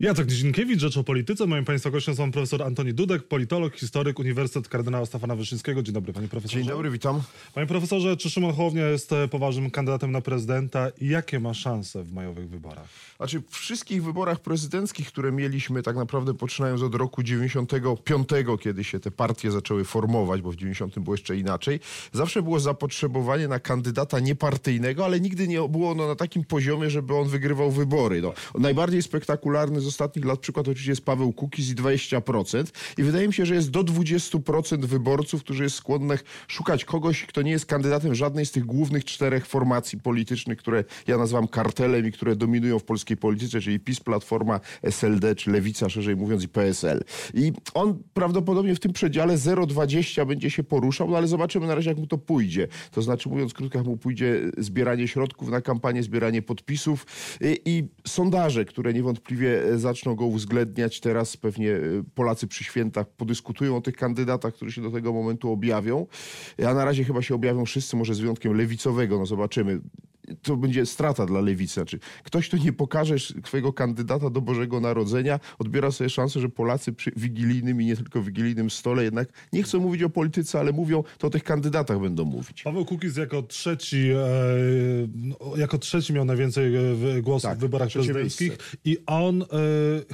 Jacek Nizinkiewicz, Rzecz o Polityce. Moim Państwa gościem są profesor Antoni Dudek, politolog, historyk, Uniwersytet Kardynała Stefana Wyszyńskiego. Dzień dobry, panie profesorze. Dzień dobry, witam. Panie profesorze, czy Szymon Hołownia jest e, poważnym kandydatem na prezydenta i jakie ma szanse w majowych wyborach? Znaczy, w wszystkich wyborach prezydenckich, które mieliśmy tak naprawdę poczynając od roku 95, kiedy się te partie zaczęły formować, bo w 90 było jeszcze inaczej, zawsze było zapotrzebowanie na kandydata niepartyjnego, ale nigdy nie było ono na takim poziomie, żeby on wygrywał wybory. No, najbardziej spektakularny ostatnich lat przykład oczywiście jest Paweł Kukiz i 20%. I wydaje mi się, że jest do 20% wyborców, którzy jest skłonnych szukać kogoś, kto nie jest kandydatem żadnej z tych głównych czterech formacji politycznych, które ja nazywam kartelem i które dominują w polskiej polityce, czyli PiS, Platforma, SLD, czy Lewica, szerzej mówiąc, i PSL. I on prawdopodobnie w tym przedziale 0,20 będzie się poruszał, no ale zobaczymy na razie, jak mu to pójdzie. To znaczy, mówiąc krótko, jak mu pójdzie zbieranie środków na kampanię, zbieranie podpisów i, i sondaże, które niewątpliwie zaczną go uwzględniać. Teraz pewnie e, Polacy przy świętach podyskutują o tych kandydatach, którzy się do tego momentu objawią. A na razie chyba się objawią wszyscy, może z wyjątkiem lewicowego, no zobaczymy to będzie strata dla lewicy. Znaczy, ktoś, kto nie pokaże swojego kandydata do Bożego Narodzenia, odbiera sobie szansę, że Polacy przy wigilijnym i nie tylko wigilijnym stole jednak nie chcą mówić o polityce, ale mówią, to o tych kandydatach będą mówić. Paweł Kukiz jako trzeci, e, no, jako trzeci miał najwięcej e, głosów tak, w wyborach prezydenckich i on e,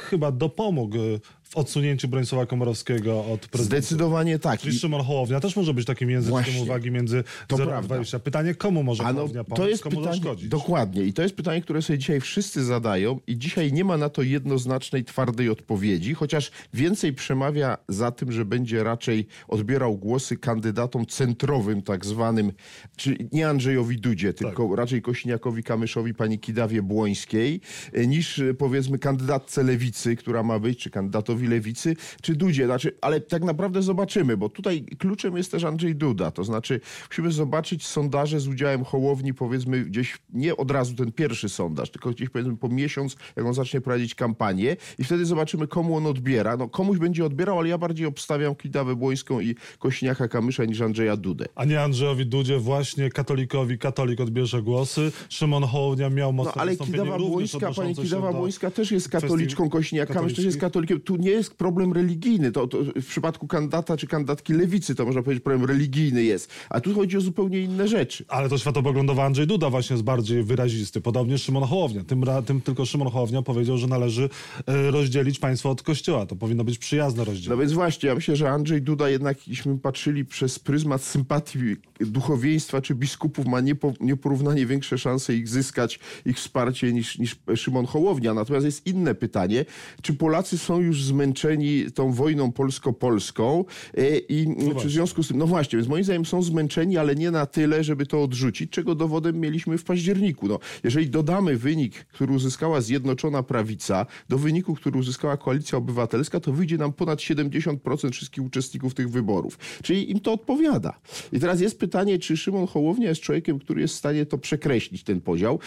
chyba dopomógł w odsunięciu Bronisława Komorowskiego od prezydenta. Zdecydowanie tak. Czyli Szymon Hołownia też może być takim językiem Właśnie. uwagi między 0 a 20. Pytanie, komu może no, Hołownia pomóc, to jest komu pytanie, zaszkodzić? Dokładnie. I to jest pytanie, które sobie dzisiaj wszyscy zadają i dzisiaj nie ma na to jednoznacznej, twardej odpowiedzi, chociaż więcej przemawia za tym, że będzie raczej odbierał głosy kandydatom centrowym, tak zwanym, czyli nie Andrzejowi Dudzie, tak. tylko tak. raczej Kośniakowi Kamyszowi, pani Kidawie Błońskiej, niż powiedzmy kandydatce Lewicy, która ma być, czy kandydatowi Lewicy, czy Dudzie. Znaczy, ale tak naprawdę zobaczymy, bo tutaj kluczem jest też Andrzej Duda. To znaczy, musimy zobaczyć sondaże z udziałem Hołowni, powiedzmy gdzieś, nie od razu ten pierwszy sondaż, tylko gdzieś powiedzmy po miesiąc, jak on zacznie prowadzić kampanię i wtedy zobaczymy, komu on odbiera. No komuś będzie odbierał, ale ja bardziej obstawiam Kidawę Błońską i Kośniaka Kamysza niż Andrzeja Dudę. A nie Andrzejowi Dudzie właśnie katolikowi katolik odbierze głosy. Szymon Hołownia miał mocno No ale Kidawa Błońska, pani Kidawa Błońska też jest katoliczką, Kośniak Kamysz też jest katolikiem. Tu nie jest problem religijny. To, to, w przypadku kandydata czy kandydatki lewicy to można powiedzieć problem religijny jest. A tu chodzi o zupełnie inne rzeczy. Ale to światopoglądowy Andrzej Duda właśnie jest bardziej wyrazisty. Podobnie Szymon Hołownia. Tym, tym tylko Szymon Hołownia powiedział, że należy e, rozdzielić państwo od kościoła. To powinno być przyjazne rozdzielenie. No więc właśnie, ja myślę, że Andrzej Duda jednak, jeśli patrzyli przez pryzmat sympatii duchowieństwa czy biskupów, ma niepo, nieporównanie większe szanse ich zyskać, ich wsparcie niż, niż Szymon Hołownia. Natomiast jest inne pytanie, czy Polacy są już zmęczeni zmęczeni tą wojną polsko-polską e, i no w związku z tym, no właśnie, więc moim zdaniem są zmęczeni, ale nie na tyle, żeby to odrzucić, czego dowodem mieliśmy w październiku. No, jeżeli dodamy wynik, który uzyskała Zjednoczona Prawica do wyniku, który uzyskała Koalicja Obywatelska, to wyjdzie nam ponad 70% wszystkich uczestników tych wyborów. Czyli im to odpowiada. I teraz jest pytanie, czy Szymon Hołownia jest człowiekiem, który jest w stanie to przekreślić, ten podział.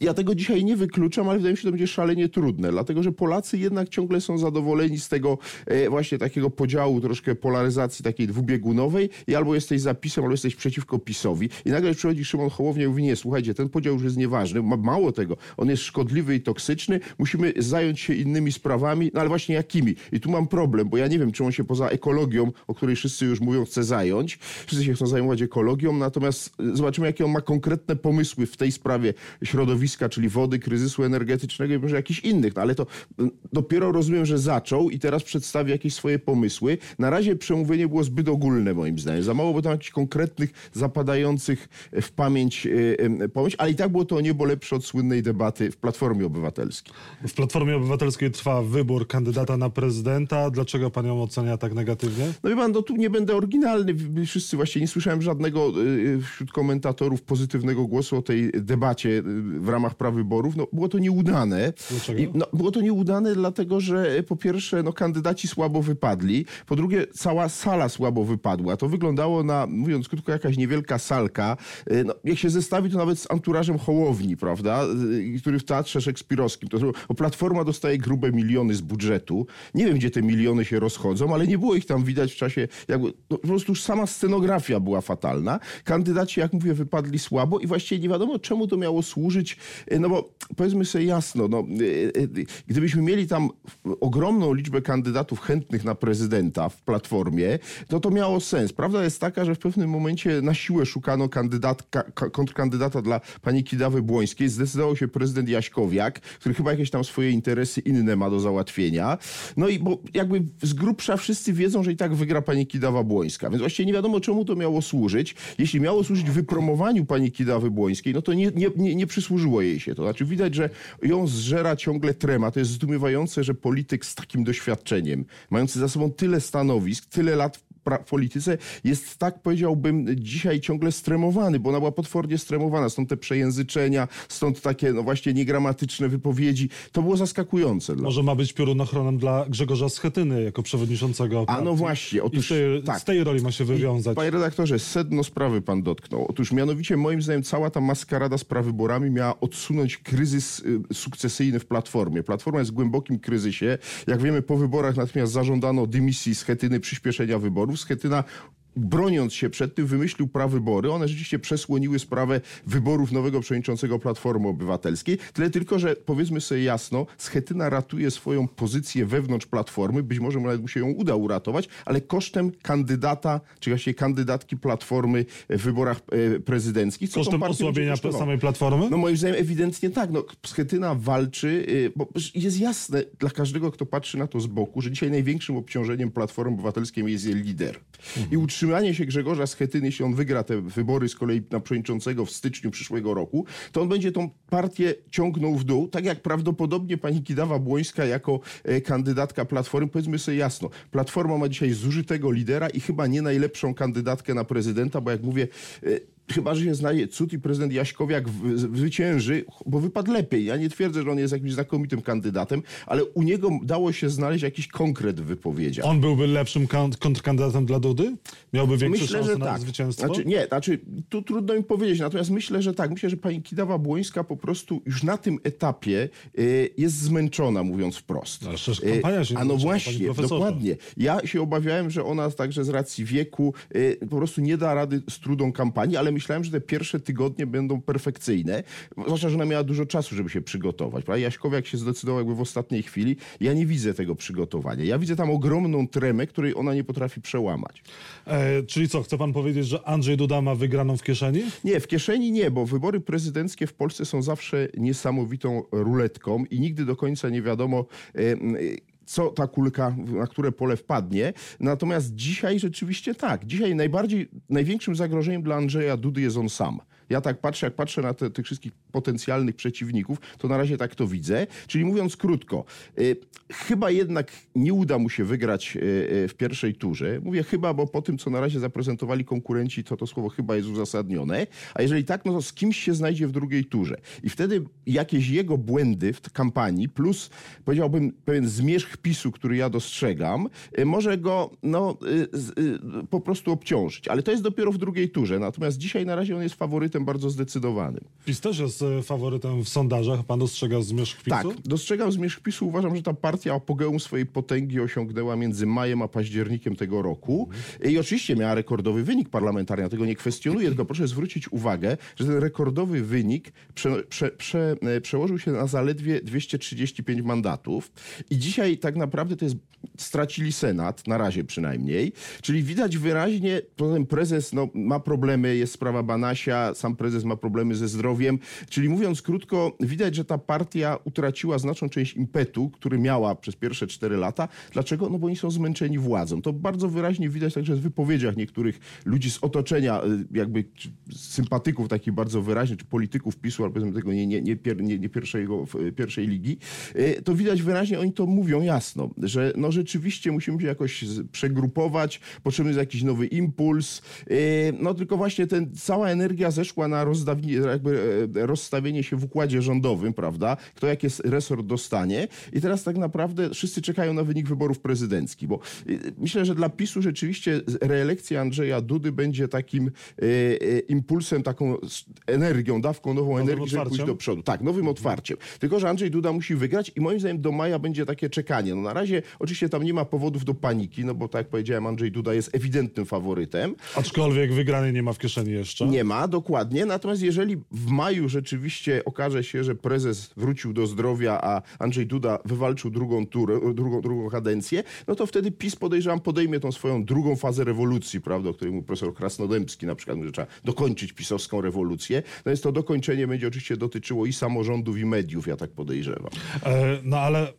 Ja tego dzisiaj nie wykluczam, ale wydaje mi się, że to będzie szalenie trudne, dlatego że Polacy jednak ciągle są zadowoleni z tego e, właśnie takiego podziału, troszkę polaryzacji takiej dwubiegunowej i albo jesteś za PiSem, albo jesteś przeciwko PiSowi. I nagle przychodzi Szymon Hołownia i mówi, nie, słuchajcie, ten podział już jest nieważny, mało tego, on jest szkodliwy i toksyczny, musimy zająć się innymi sprawami, no ale właśnie jakimi? I tu mam problem, bo ja nie wiem, czy on się poza ekologią, o której wszyscy już mówią, chce zająć. Wszyscy się chcą zajmować ekologią, natomiast zobaczymy, jakie on ma konkretne pomysły w tej sprawie środowiska środowiska, czyli wody, kryzysu energetycznego i może jakichś innych. No, ale to mm, dopiero rozumiem, że zaczął i teraz przedstawi jakieś swoje pomysły. Na razie przemówienie było zbyt ogólne moim zdaniem. Za mało było tam jakichś konkretnych, zapadających w pamięć e, pomysł, ale i tak było to niebo lepsze od słynnej debaty w Platformie Obywatelskiej. W Platformie Obywatelskiej trwa wybór kandydata na prezydenta. Dlaczego pan ją ocenia tak negatywnie? No wie pan, no tu nie będę oryginalny. Wszyscy właśnie nie słyszałem żadnego e, wśród komentatorów pozytywnego głosu o tej debacie w ramach prawyborów, no, było to nieudane. I, no, było to nieudane dlatego, że po pierwsze no, kandydaci słabo wypadli, po drugie cała sala słabo wypadła. To wyglądało na, mówiąc krótko, jakaś niewielka salka. Y, no, jak się zestawi to nawet z anturażem Hołowni, prawda, y, który w Teatrze Szekspirowskim, to o, Platforma dostaje grube miliony z budżetu. Nie wiem, gdzie te miliony się rozchodzą, ale nie było ich tam widać w czasie, jakby, no, po prostu już sama scenografia była fatalna. Kandydaci, jak mówię, wypadli słabo i właściwie nie wiadomo, czemu to miało służyć No bo powiedzmy sobie jasno, no, gdybyśmy mieli tam ogromną liczbę kandydatów chętnych na prezydenta w Platformie, to to miało sens. Prawda jest taka, że w pewnym momencie na siłę szukano kandydatka, kontrkandydata dla pani Kidawy Błońskiej. Zdecydował się prezydent Jaśkowiak, który chyba jakieś tam swoje interesy inne ma do załatwienia. No i bo jakby z grubsza wszyscy wiedzą, że i tak wygra pani Kidawa Błońska. Więc właściwie nie wiadomo, czemu to miało służyć. Jeśli miało służyć wypromowaniu pani Kidawy Błońskiej, no to nie, nie, nie, nie przysłużyło jej się to. Znaczy widać, że ją zżera ciągle trema. To jest zdumiewające, że polityk z takim doświadczeniem, mający za sobą tyle stanowisk, tyle lat w polityce jest tak, powiedziałbym, dzisiaj ciągle stremowany, bo ona była potwornie stremowana. Stąd te przejęzyczenia, stąd takie no właśnie niegramatyczne wypowiedzi. To było zaskakujące. Może ma być piorunochronem dla Grzegorza Schetyny jako przewodniczącego A no właśnie. Otóż, tej, tak. z tej roli ma się wywiązać. I, panie redaktorze, sedno sprawy pan dotknął. Otóż mianowicie moim zdaniem cała ta maskarada z prawyborami miała odsunąć kryzys y, sukcesyjny w Platformie. Platforma jest w głębokim kryzysie. Jak wiemy, po wyborach natomiast zażądano dymisji Schetyny, przyspieszenia wyborów. Schetyna broniąc się przed tym, wymyślił prawybory. One rzeczywiście przesłoniły sprawę wyborów nowego przewodniczącego Platformy Obywatelskiej. Tyle tylko, że powiedzmy sobie jasno, Schetyna ratuje swoją pozycję wewnątrz Platformy. Być może nawet mu się ją uda uratować, ale kosztem kandydata, czy właściwie kandydatki Platformy w wyborach e, prezydenckich. Kosztem osłabienia samej Platformy? No moim zdaniem ewidentnie tak. No, Schetyna walczy, e, bo jest jasne dla każdego, kto patrzy na to z boku, że dzisiaj największym obciążeniem Platformy Obywatelskiej jest jej lider. I utrzymanie się Grzegorza Schetyny, jeśli on wygra te wybory z kolei na przewodniczącego w styczniu przyszłego roku, to on będzie tą partię ciągnął w dół, tak jak prawdopodobnie pani Kidawa Błońska jako e, kandydatka Platformy. Powiedzmy sobie jasno, Platforma ma dzisiaj zużytego lidera i chyba nie najlepszą kandydatkę na prezydenta, bo jak mówię, e, chyba, że się znaje cud i prezydent Jaśkowiak zwycięży, bo wypadł lepiej. Ja nie twierdzę, że on jest jakimś znakomitym kandydatem, ale u niego dało się znaleźć jakiś konkret w wypowiedziach. On byłby lepszym kontrkandydatem dla Dudy? Miałby większe myślę, szanse na tak. zwycięstwo? Znaczy, nie, znaczy tu trudno mi powiedzieć, natomiast myślę, że tak. Myślę, że pani Kidawa Błońska po prostu już na tym etapie y, jest zmęczona, mówiąc wprost. Ale przecież kampania się y, A no właśnie, dokładnie. Ja się obawiałem, że ona także z racji wieku y, po prostu nie da rady z trudą kampanii, ale myślałem, że te pierwsze tygodnie będą perfekcyjne. Zwłaszcza, że ona miała dużo czasu, żeby się przygotować. Prawda? Jaśkowiak się zdecydował jakby w ostatniej chwili. Ja nie widzę tego przygotowania. Ja widzę tam ogromną tremę, której ona nie potrafi przełamać. E, czyli co, chce pan powiedzieć, że Andrzej Duda ma wygraną w kieszeni? Nie, w kieszeni nie, bo wybory prezydenckie w Polsce są zawsze niesamowitą ruletką i nigdy do końca nie wiadomo... E, co ta kulka, na które pole wpadnie. Natomiast dzisiaj rzeczywiście tak. Dzisiaj najbardziej, największym zagrożeniem dla Andrzeja Dudy jest on sam. Ja tak patrzę, jak patrzę na te, tych wszystkich potencjalnych przeciwników, to na razie tak to widzę. Czyli mówiąc krótko, y, chyba jednak nie uda mu się wygrać y, y, w pierwszej turze. Mówię chyba, bo po tym, co na razie zaprezentowali konkurenci, to to słowo chyba jest uzasadnione. A jeżeli tak, no to z kimś się znajdzie w drugiej turze. I wtedy jakieś jego błędy w kampanii, plus powiedziałbym pewien zmierzch PiSu, który ja dostrzegam, y, może go no, y, y, po prostu obciążyć. Ale to jest dopiero w drugiej turze. Natomiast dzisiaj na razie on jest faworytem faworytem bardzo zdecydowanym. PiS też jest e, faworytem w sondażach. Pan dostrzega zmierzch PiSu? Tak, dostrzegam zmierzch PiSu. Uważam, że ta partia apogeum swojej potęgi osiągnęła między majem a październikiem tego roku. I oczywiście miała rekordowy wynik parlamentarny, ja tego nie kwestionuję, tylko proszę zwrócić uwagę, że ten rekordowy wynik prze, prze, prze, e, przełożył się na zaledwie 235 mandatów. I dzisiaj tak naprawdę to jest stracili Senat, na razie przynajmniej. Czyli widać wyraźnie, potem prezes no, ma problemy, jest sprawa Banasia, sam prezes ma problemy ze zdrowiem. Czyli mówiąc krótko, widać, że ta partia utraciła znaczną część impetu, który miała przez pierwsze cztery lata. Dlaczego? No bo oni są zmęczeni władzą. To bardzo wyraźnie widać także w wypowiedziach niektórych ludzi z otoczenia, y, jakby sympatyków takich bardzo wyraźnych, czy polityków PiSu, albo powiedzmy tego nie, nie, nie, pier, nie, nie pierwszego, pierwszej ligi. Y, to widać wyraźnie, oni to mówią jasno, że no rzeczywiście musimy się jakoś przegrupować, potrzebny jest jakiś nowy impuls. Y, no tylko właśnie ten, cała energia zeszła przeszła na jakby e, rozstawienie się w układzie rządowym, prawda? Kto jaki resort dostanie. I teraz tak naprawdę wszyscy czekają na wynik wyborów prezydenckich, bo e, myślę, że dla PiSu rzeczywiście reelekcja Andrzeja Dudy będzie takim e, impulsem, taką energią, dawką nową nowym energii, żeby pójść do przodu. Tak, nowym otwarciem. Tylko, że Andrzej Duda musi wygrać i moim zdaniem do maja będzie takie czekanie. No na razie oczywiście tam nie ma powodów do paniki, no bo tak jak powiedziałem, Andrzej Duda jest ewidentnym faworytem. Aczkolwiek wygrany nie ma w kieszeni jeszcze. Nie ma, dokładnie Dokładnie. Natomiast jeżeli w maju rzeczywiście okaże się, że prezes wrócił do zdrowia, a Andrzej Duda wywalczył drugą turę, drugą, drugą kadencję, no to wtedy PiS podejrzewam podejmie tą swoją drugą fazę rewolucji, prawda, o której mówił profesor Krasnodębski na przykład, że trzeba dokończyć pisowską rewolucję. No więc to dokończenie będzie oczywiście dotyczyło i samorządów, i mediów, ja tak podejrzewam. E, no ale e,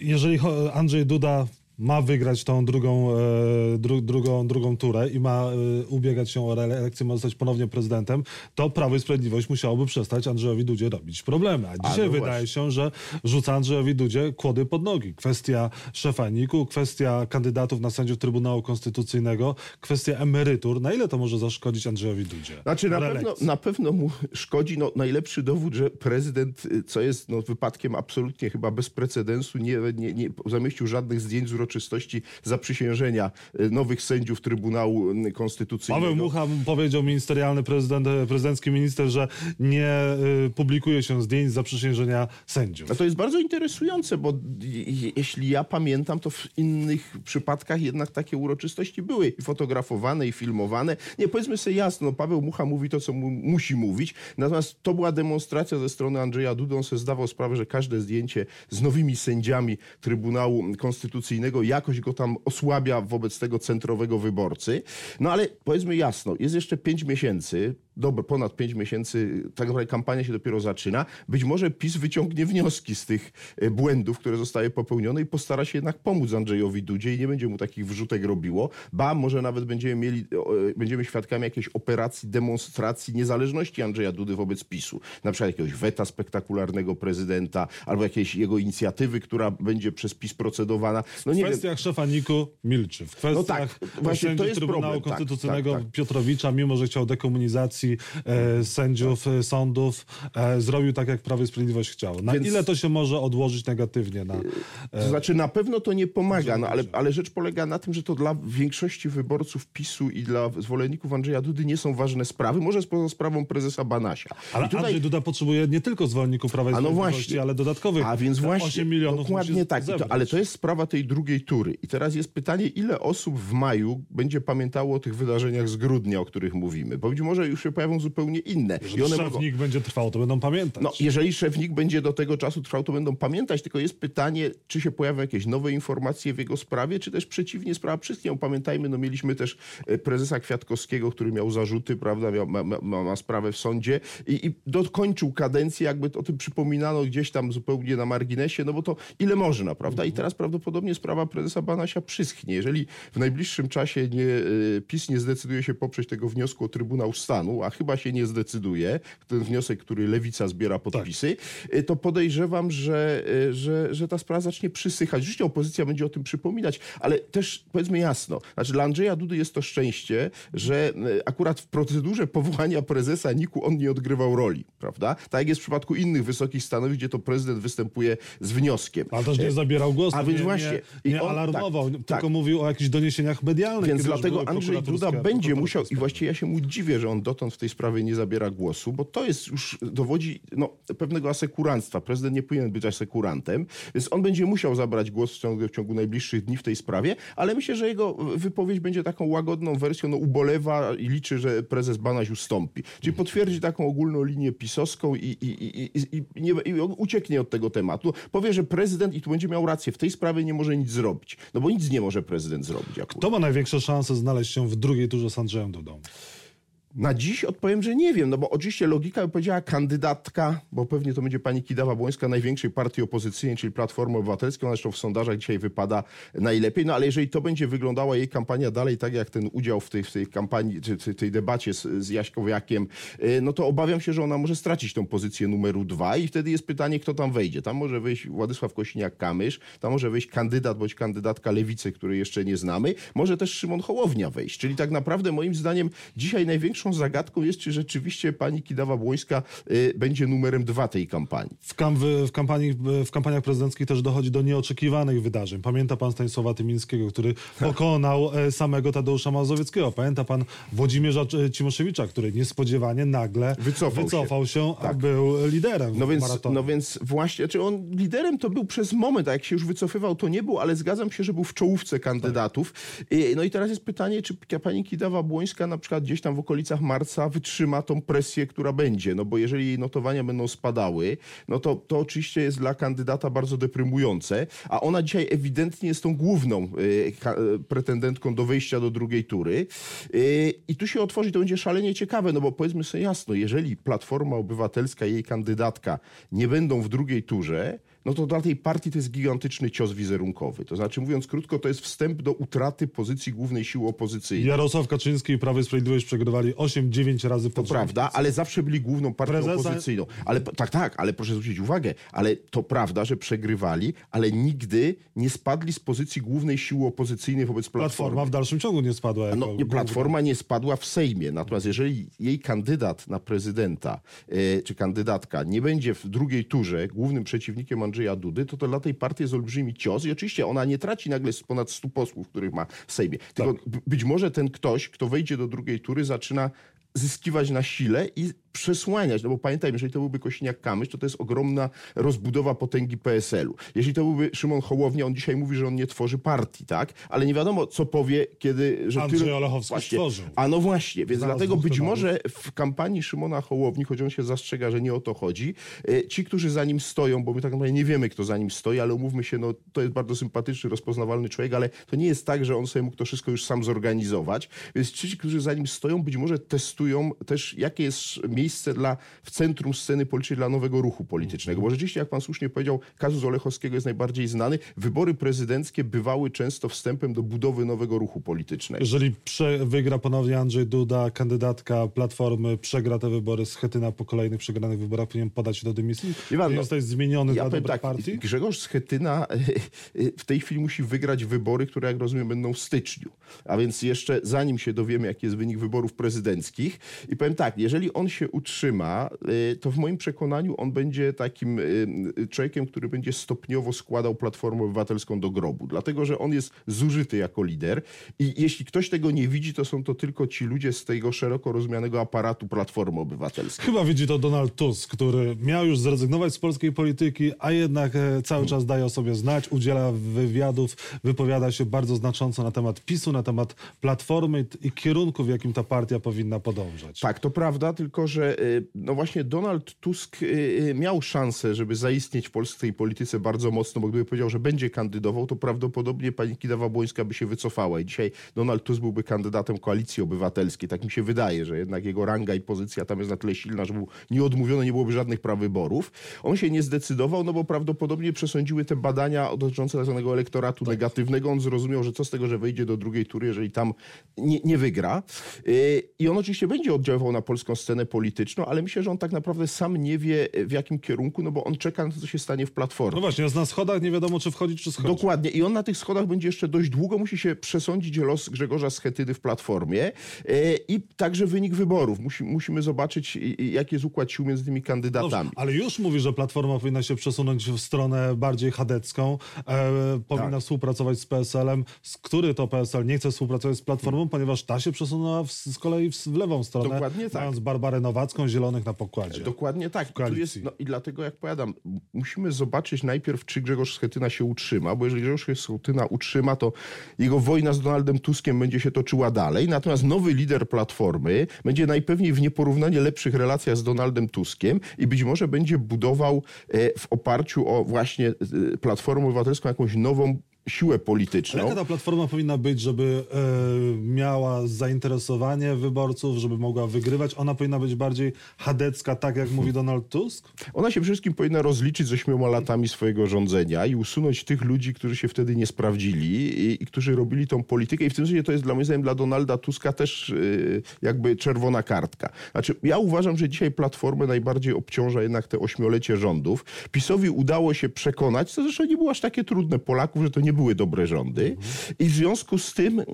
jeżeli Andrzej Duda ma wygrać tą drugą, e, dru, drugą, drugą turę i ma e, ubiegać się o reelekcję, ma zostać ponownie prezydentem, to Prawo i Sprawiedliwość musiałoby przestać Andrzejowi Dudzie robić problemy. A dzisiaj no wydaje się, że rzuca Andrzejowi Dudzie kłody pod nogi. Kwestia szefa NIK-u, kwestia kandydatów na sędziów Trybunału Konstytucyjnego, kwestia emerytur. Na ile to może zaszkodzić Andrzejowi Dudzie? Znaczy na pewno, na pewno mu szkodzi. No, najlepszy dowód, że prezydent, co jest no, wypadkiem absolutnie chyba bez precedensu, nie, nie, nie zamieścił żadnych zdjęć z uroczystości zaprzysiężenia y, nowych sędziów Trybunału y, Konstytucyjnego. Paweł Mucha powiedział ministerialny prezydent, y, prezydencki minister, że nie publikuje się zdjęć zaprzysiężenia sędziów. A to jest bardzo interesujące, bo jeśli ja pamiętam, to w innych przypadkach jednak takie uroczystości były i fotografowane, i filmowane. Nie, powiedzmy sobie jasno, Paweł Mucha mówi to, co mu musi mówić, natomiast to była demonstracja ze strony Andrzeja Dudy. On sobie zdawał sprawę, że każde zdjęcie z nowymi sędziami Trybunału Konstytucyjnego jakoś go tam osłabia wobec tego centrowego wyborcy. No ale powiedzmy jasno, jest jeszcze pięć miesięcy, dobro, ponad pięć miesięcy, tak naprawdę kampania się dopiero zaczyna. Być może PiS wyciągnie wnioski z tych e, błędów, które zostały popełnione i postara się jednak pomóc Andrzejowi Dudzie i nie będzie mu takich wrzutek robiło. Ba, może nawet będziemy mieli, e, będziemy świadkami jakiejś operacji, demonstracji niezależności Andrzeja Dudy wobec PiSu. Na przykład jakiegoś weta spektakularnego prezydenta albo jakiejś jego inicjatywy, która będzie przez PiS procedowana. No, nie w kwestiach wiem. szefa Niku milczy. W kwestiach no tak, właśnie to jest Trybunału problem. Tak, Konstytucyjnego tak, tak, tak. Piotrowicza, mimo że chciał dekomunizacji e, sędziów, e, sądów, e, zrobił tak, jak Prawo i Sprawiedliwość chciało. Na Więc... ile to się może odłożyć negatywnie na... E, to znaczy na pewno to nie pomaga, no, ale, ale rzecz polega na tym, że to dla większości wyborców PiSu i dla zwolenników Andrzeja Dudy nie są ważne sprawy, może poza sprawą prezesa Banasia. Ale tutaj... Andrzej Duda potrzebuje nie tylko zwolenników Prawa i no Sprawiedliwości, no ale dodatkowych A więc właśnie, 8 milionów Dokładnie tak, to, ale to jest sprawa tej drugiej tury. I teraz jest pytanie, ile osób w maju będzie pamiętało o tych wydarzeniach z grudnia, o których mówimy? Bo być może już się pojawią zupełnie inne. Jeżeli I one szefnik mogą... będzie trwał, to będą pamiętać. No, jeżeli szefnik będzie do tego czasu trwał, to będą pamiętać, tylko jest pytanie, czy się pojawią jakieś nowe informacje w jego sprawie, czy też przeciwnie, sprawa wszystkim. Pamiętajmy, no mieliśmy też e, prezesa Kwiatkowskiego, który miał zarzuty, prawda, miał, ma, ma, ma sprawę w sądzie i, i dokończył kadencję, jakby o tym przypominano gdzieś tam zupełnie na marginesie, no bo to ile można, prawda? I teraz prawdopodobnie sprawa prezesa Banasia przyschnie. Jeżeli w najbliższym czasie nie, e, PiS nie zdecyduje się poprzeć tego wniosku o Trybunał Stanu, a chyba się nie zdecyduje, ten wniosek, który Lewica zbiera podpisy, tak. to podejrzewam, że, y, że, że ta sprawa zacznie przysychać. Rzeczywiście opozycja będzie o tym przypominać, ale też powiedzmy jasno, znaczy dla Andrzeja Dudy jest to szczęście, że y, akurat w procedurze powołania prezesa NIK-u on nie odgrywał roli, prawda? Tak jak jest w przypadku innych wysokich stanowisk, gdzie to prezydent występuje z wnioskiem. Ale też nie zabierał głosu, a więc nie, właśnie, nie, nie on, alarmował, tak, tylko tak. mówił o jakichś doniesieniach medialnych. Więc dlatego Andrzej Duda będzie musiał, i właściwie ja się mu dziwię, że on dotąd w tej sprawie nie zabiera głosu, bo to jest już dowodzi no, pewnego asekuranstwa. Prezydent nie powinien być asekurantem, więc on będzie musiał zabrać głos w ciągu, w ciągu najbliższych dni w tej sprawie, ale myślę, że jego wypowiedź będzie taką łagodną wersją, no ubolewa i liczy, że prezes Banaś ustąpi. Czyli potwierdzi taką ogólną linię pisowską i, i, i, i, nie, i ucieknie od tego tematu. Powie, że prezydent, i tu będzie miał rację, w tej sprawie nie może nic zrobić. No bo nic nie może prezydent zrobić. Akurat. Kto ma największe szanse znaleźć się w drugiej turze z Andrzejem Dudą? Na dziś odpowiem, że nie wiem, no bo oczywiście logika by powiedziała kandydatka, bo pewnie to będzie pani Kidawa-Błońska największej partii opozycyjnej, czyli Platformy Obywatelskiej, ona zresztą w sondażach dzisiaj wypada najlepiej, no ale jeżeli to będzie wyglądała jej kampania dalej tak jak ten udział w tej, w tej kampanii, czy tej debacie z, z Jaśkowiakiem, y, no to obawiam się, że ona może stracić tą pozycję numeru dwa i wtedy jest pytanie, kto tam wejdzie. Tam może wejść Władysław Kosiniak-Kamysz, tam może wejść kandydat bądź kandydatka Lewicy, której jeszcze nie znamy, może też Szymon Hołownia wejść, czyli tak naprawdę moim zdaniem dzisiaj największą największą zagadką jest, czy rzeczywiście pani Kidawa-Błońska y, będzie numerem dwa tej kampanii. W, kam w, kampanii, w kampaniach prezydenckich też dochodzi do nieoczekiwanych wydarzeń. Pamięta pan Stanisława Tymińskiego, który pokonał e, samego Tadeusza Mazowieckiego. Pamięta pan Włodzimierza Cimoszewicza, który niespodziewanie nagle wycofał, wycofał się, się tak. a był liderem no więc, maratonu. No więc właśnie, czy on liderem to był przez moment, a jak się już wycofywał, to nie był, ale zgadzam się, że był w czołówce kandydatów. Tak. No i teraz jest pytanie, czy pani Kidawa-Błońska na przykład gdzieś tam w okolicy okolicach marca wytrzyma tą presję, która będzie. No bo jeżeli jej notowania będą spadały, no to, to oczywiście jest dla kandydata bardzo deprymujące, a ona dzisiaj ewidentnie jest tą główną pretendentką do wejścia do drugiej tury. I tu się otworzy, to będzie szalenie ciekawe, no bo powiedzmy sobie jasno, jeżeli Platforma Obywatelska i jej kandydatka nie będą w drugiej turze, no to dla tej partii to jest gigantyczny cios wizerunkowy. To znaczy, mówiąc krótko, to jest wstęp do utraty pozycji głównej siły opozycyjnej. Jarosław Kaczyński i Prawo i Sprawiedliwość przegrywali 8-9 razy po To prawda, ale zawsze byli główną partią Prezesa... opozycyjną. Ale, tak, tak, ale proszę zwrócić uwagę, ale to prawda, że przegrywali, ale nigdy nie spadli z pozycji głównej siły opozycyjnej wobec Platformy. Platforma w dalszym ciągu nie spadła. Jako no, nie, Platforma nie spadła w Sejmie, natomiast jeżeli jej kandydat na prezydenta, yy, czy kandydatka nie będzie w drugiej turze głównym przeciwnikiem Andrzeja Dudy, to to dla tej partii jest olbrzymi cios i oczywiście ona nie traci nagle z ponad 100 posłów, których ma w Sejmie. Tylko tak. być może ten ktoś, kto wejdzie do drugiej tury, zaczyna zyskiwać na sile i przesłaniać, no bo pamiętajmy, jeżeli to byłby Kośniak-Kamysz, to to jest ogromna rozbudowa potęgi PSL-u. Jeśli to byłby Szymon Hołownia, on dzisiaj mówi, że on nie tworzy partii, tak? Ale nie wiadomo, co powie, kiedy... Że Andrzej tyle... Olechowski właśnie. stworzył. A no właśnie, więc Zaraz dlatego być może w kampanii Szymona Hołowni, choć on się zastrzega, że nie o to chodzi, e, ci, którzy za nim stoją, bo my tak naprawdę nie wiemy, kto za nim stoi, ale umówmy się, no to jest bardzo sympatyczny, rozpoznawalny człowiek, ale to nie jest tak, że on sobie mógł to wszystko już sam zorganizować, więc ci, którzy za nim stoją, być może testują też, jakie jest miejsce dla, w centrum sceny politycznej dla nowego ruchu politycznego. Bo rzeczywiście, jak pan słusznie powiedział, kazus Olechowskiego jest najbardziej znany. Wybory prezydenckie bywały często wstępem do budowy nowego ruchu politycznego. Jeżeli wygra ponownie Andrzej Duda, kandydatka Platformy, przegra te wybory, Schetyna po kolejnych przegranych wyborach powinien podać do dymisji? Iwan, no, zostać zmieniony ja dla tak, partii? Grzegorz Schetyna w tej chwili musi wygrać wybory, które jak rozumiem będą w styczniu. A więc jeszcze zanim się dowiemy, jaki jest wynik wyborów prezydenckich. I powiem tak, jeżeli on się utrzyma, y, to w moim przekonaniu on będzie takim y, y, człowiekiem, który będzie stopniowo składał Platformę Obywatelską do grobu, dlatego że on jest zużyty jako lider i jeśli ktoś tego nie widzi, to są to tylko ci ludzie z tego szeroko rozumianego aparatu Platformy Obywatelskiej. Chyba widzi to Donald Tusk, który miał już zrezygnować z polskiej polityki, a jednak e, cały czas daje o sobie znać, udziela wywiadów, wypowiada się bardzo znacząco na temat PiSu, na temat Platformy i kierunku, w jakim ta partia powinna podążać. Tak, to prawda, tylko że y, no właśnie Donald Tusk y, y, miał szansę, żeby zaistnieć w polskiej polityce bardzo mocno, bo gdyby powiedział, że będzie kandydował, to prawdopodobnie pani Kidawa-Błońska by się wycofała i dzisiaj Donald Tusk byłby kandydatem Koalicji Obywatelskiej. Tak mi się wydaje, że jednak jego ranga i pozycja tam jest na tyle silna, że był nieodmówiony, nie byłoby żadnych prawyborów. On się nie zdecydował, no bo prawdopodobnie przesądziły te badania dotyczące tak zwanego elektoratu tak. negatywnego. On zrozumiał, że co z tego, że wejdzie do drugiej tury, jeżeli tam nie, nie wygra. I on oczywiście będzie oddziaływał na polską scenę polityczną, ale myślę, że on tak naprawdę sam nie wie w jakim kierunku, no bo on czeka na to, co się stanie w Platformie. No właśnie, jest na schodach nie wiadomo, czy wchodzić, czy schodzić. Dokładnie. I on na tych schodach będzie jeszcze dość długo, musi się przesądzić los Grzegorza Schetydy w Platformie e, i także wynik wyborów. Musi, musimy zobaczyć, jaki jest układ sił między tymi kandydatami. Dobrze, ale już mówi, że Platforma powinna się przesunąć w stronę bardziej chadecką, e, powinna tak. współpracować z PSL-em, z który to PSL nie chce współpracować z Platformą, ponieważ ta się przesunęła w, z kolei w, w lewą stronę, Dokładnie tak. mając Barbarę Nowacką, Zielonych na pokładzie. Dokładnie tak. I, jest, no, I dlatego, jak powiadam, musimy zobaczyć najpierw, czy Grzegorz Schetyna się utrzyma, bo jeżeli Grzegorz Schetyna utrzyma, to jego wojna z Donaldem Tuskiem będzie się toczyła dalej. Natomiast nowy lider Platformy będzie najpewniej w nieporównanie lepszych relacjach z Donaldem Tuskiem i być może będzie budował e, w oparciu o właśnie e, Platformę Obywatelską jakąś nową siłę polityczną. Jaka ta platforma powinna być, żeby e, miała zainteresowanie wyborców, żeby mogła wygrywać? Ona powinna być bardziej chadecka, tak jak mówi Donald Tusk? Ona się przede wszystkim powinna rozliczyć ze ośmioma latami swojego rządzenia i usunąć tych ludzi, którzy się wtedy nie sprawdzili i, i którzy robili tą politykę. I w tym sensie to jest dla mnie zdaniem dla Donalda Tuska też e, jakby czerwona kartka. Znaczy, ja uważam, że dzisiaj platformę najbardziej obciąża jednak te ośmiolecie rządów. PiSowi udało się przekonać, co zresztą nie było aż takie trudne Polaków, że to nie były dobre rządy i w związku z tym, e, e,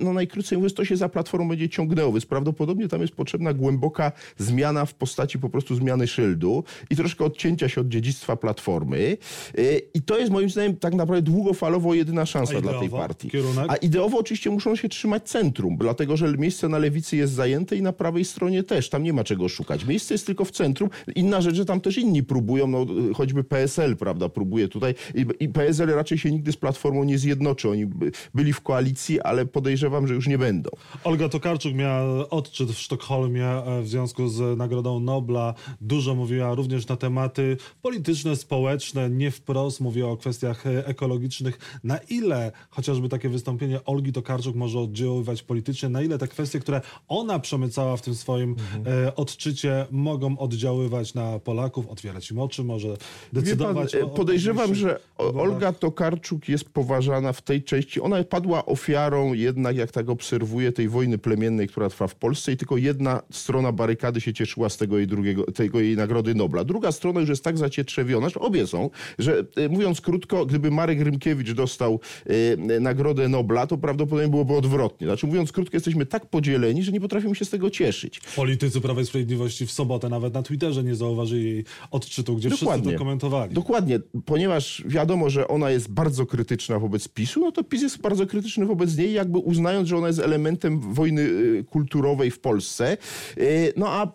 no najkrócej mówiąc, to się za Platformą będzie ciągnęło, więc prawdopodobnie tam jest potrzebna głęboka zmiana w postaci po prostu zmiany szyldu i troszkę odcięcia się od dziedzictwa Platformy e, i to jest moim zdaniem tak naprawdę długofalowo jedyna szansa dla tej partii. Kierunek? A ideowo oczywiście muszą się trzymać centrum, dlatego że miejsce na lewicy jest zajęte i na prawej stronie też, tam nie ma czego szukać. Miejsce jest tylko w centrum. Inna rzecz, że tam też inni próbują, no choćby PSL, prawda, próbuje tutaj i, i PSL raczej się nigdy nigdy z Platformą nie zjednoczy. Oni byli w koalicji, ale podejrzewam, że już nie będą. Olga Tokarczuk miała odczyt w Sztokholmie e, w związku z Nagrodą Nobla. Dużo mówiła również na tematy polityczne, społeczne, nie wprost mówiła o kwestiach e, ekologicznych. Na ile chociażby takie wystąpienie Olgi Tokarczuk może oddziaływać politycznie, na ile te kwestie, które ona przemycała w tym swoim mhm. odczycie, mogą oddziaływać na Polaków, otwierać im oczy, może decydować pan, o, Podejrzewam, o że Olga Tokarczuk jest poważana w tej części. Ona padła ofiarą jednak, jak tak obserwuję, tej wojny plemiennej, która trwa w Polsce i tylko jedna strona barykady się cieszyła z tego jej, drugiego, tego jej nagrody Nobla. Druga strona już jest tak zacietrzewiona, że obie są, że e, mówiąc krótko, gdyby Marek Rymkiewicz dostał e, nagrodę Nobla, to prawdopodobnie byłoby odwrotnie. Znaczy mówiąc krótko, jesteśmy tak podzieleni, że nie potrafimy się z tego cieszyć. Politycy Prawa i Sprawiedliwości w sobotę nawet na Twitterze nie zauważyli jej odczytu, gdzie Dokładnie. wszyscy to komentowali. Dokładnie, ponieważ wiadomo, że ona jest bardzo krytyczna wobec PiSu, no to PiS jest bardzo krytyczny wobec niej, jakby uznając, że ona jest elementem wojny y, kulturowej w Polsce. Y, no a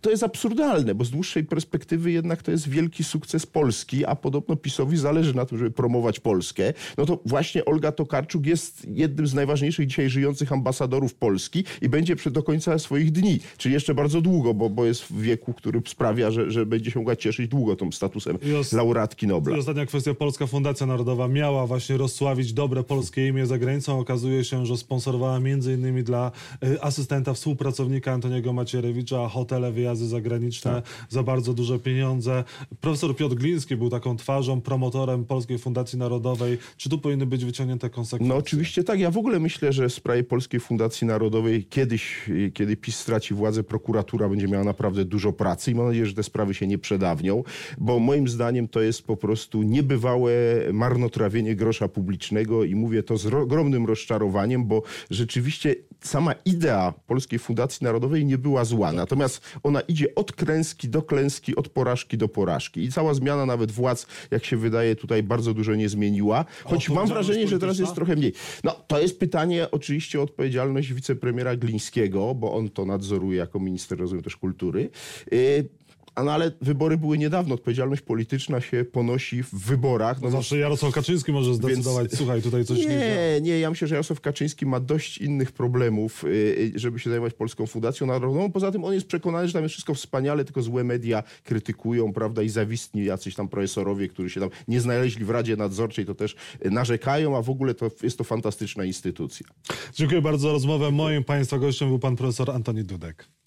to jest absurdalne, bo z dłuższej perspektywy jednak to jest wielki sukces Polski, a podobno PiSowi zależy na tym, żeby promować Polskę. No to właśnie Olga Tokarczuk jest jednym z najważniejszych dzisiaj żyjących ambasadorów Polski i będzie do końca swoich dni, czyli jeszcze bardzo długo, bo, bo jest w wieku, który sprawia, że, że będzie się mogła cieszyć długo tym statusem laureatki Nobla. I ostatnia kwestia, Polska Fundacja Narodowa miała właśnie rozsławić dobre polskie imię za granicą. Okazuje się, że sponsorowała między innymi dla y, asystenta, współpracownika Antoniego Macierewicza hotele, wyjazdy zagraniczne tak. za bardzo duże pieniądze. Profesor Piotr Gliński był taką twarzą, promotorem Polskiej Fundacji Narodowej. Czy tu powinny być wyciągnięte konsekwencje? No oczywiście tak. Ja w ogóle myślę, że w sprawie Polskiej Fundacji Narodowej kiedyś, kiedy PiS straci władzę, prokuratura będzie miała naprawdę dużo pracy i mam nadzieję, że te sprawy się nie przedawnią, bo moim zdaniem to jest po prostu niebywałe marnotrawienie grosza publicznego i mówię to z ogromnym rozczarowaniem, bo rzeczywiście sama idea Polskiej Fundacji Narodowej nie była zła. Natomiast ona idzie od klęski do klęski, od porażki do porażki. I cała zmiana nawet władz, jak się wydaje, tutaj bardzo dużo nie zmieniła. Choć mam wrażenie, że teraz jest trochę mniej. No, to jest pytanie oczywiście o odpowiedzialność wicepremiera Glińskiego, bo on to nadzoruje jako minister, rozumiem, też kultury. Y, no ale wybory były niedawno, odpowiedzialność polityczna się ponosi w wyborach. No, zawsze Jarosław Kaczyński może zdecydować, więc... słuchaj, tutaj coś nie... Nie, nie, ja myślę, że Jarosław Kaczyński ma dość innych problemów, y, y, żeby się zajmować Polską Fundacją Narodową. Poza tym on jest przekonany, że tam jest wszystko wspaniale, tylko złe media krytykują, prawda, i zawistni jacyś tam profesorowie, którzy się tam nie znaleźli w Radzie Nadzorczej, to też narzekają, a w ogóle to jest to fantastyczna instytucja. Dziękuję bardzo za rozmowę. Moim Państwa gościem był pan profesor Antoni Dudek.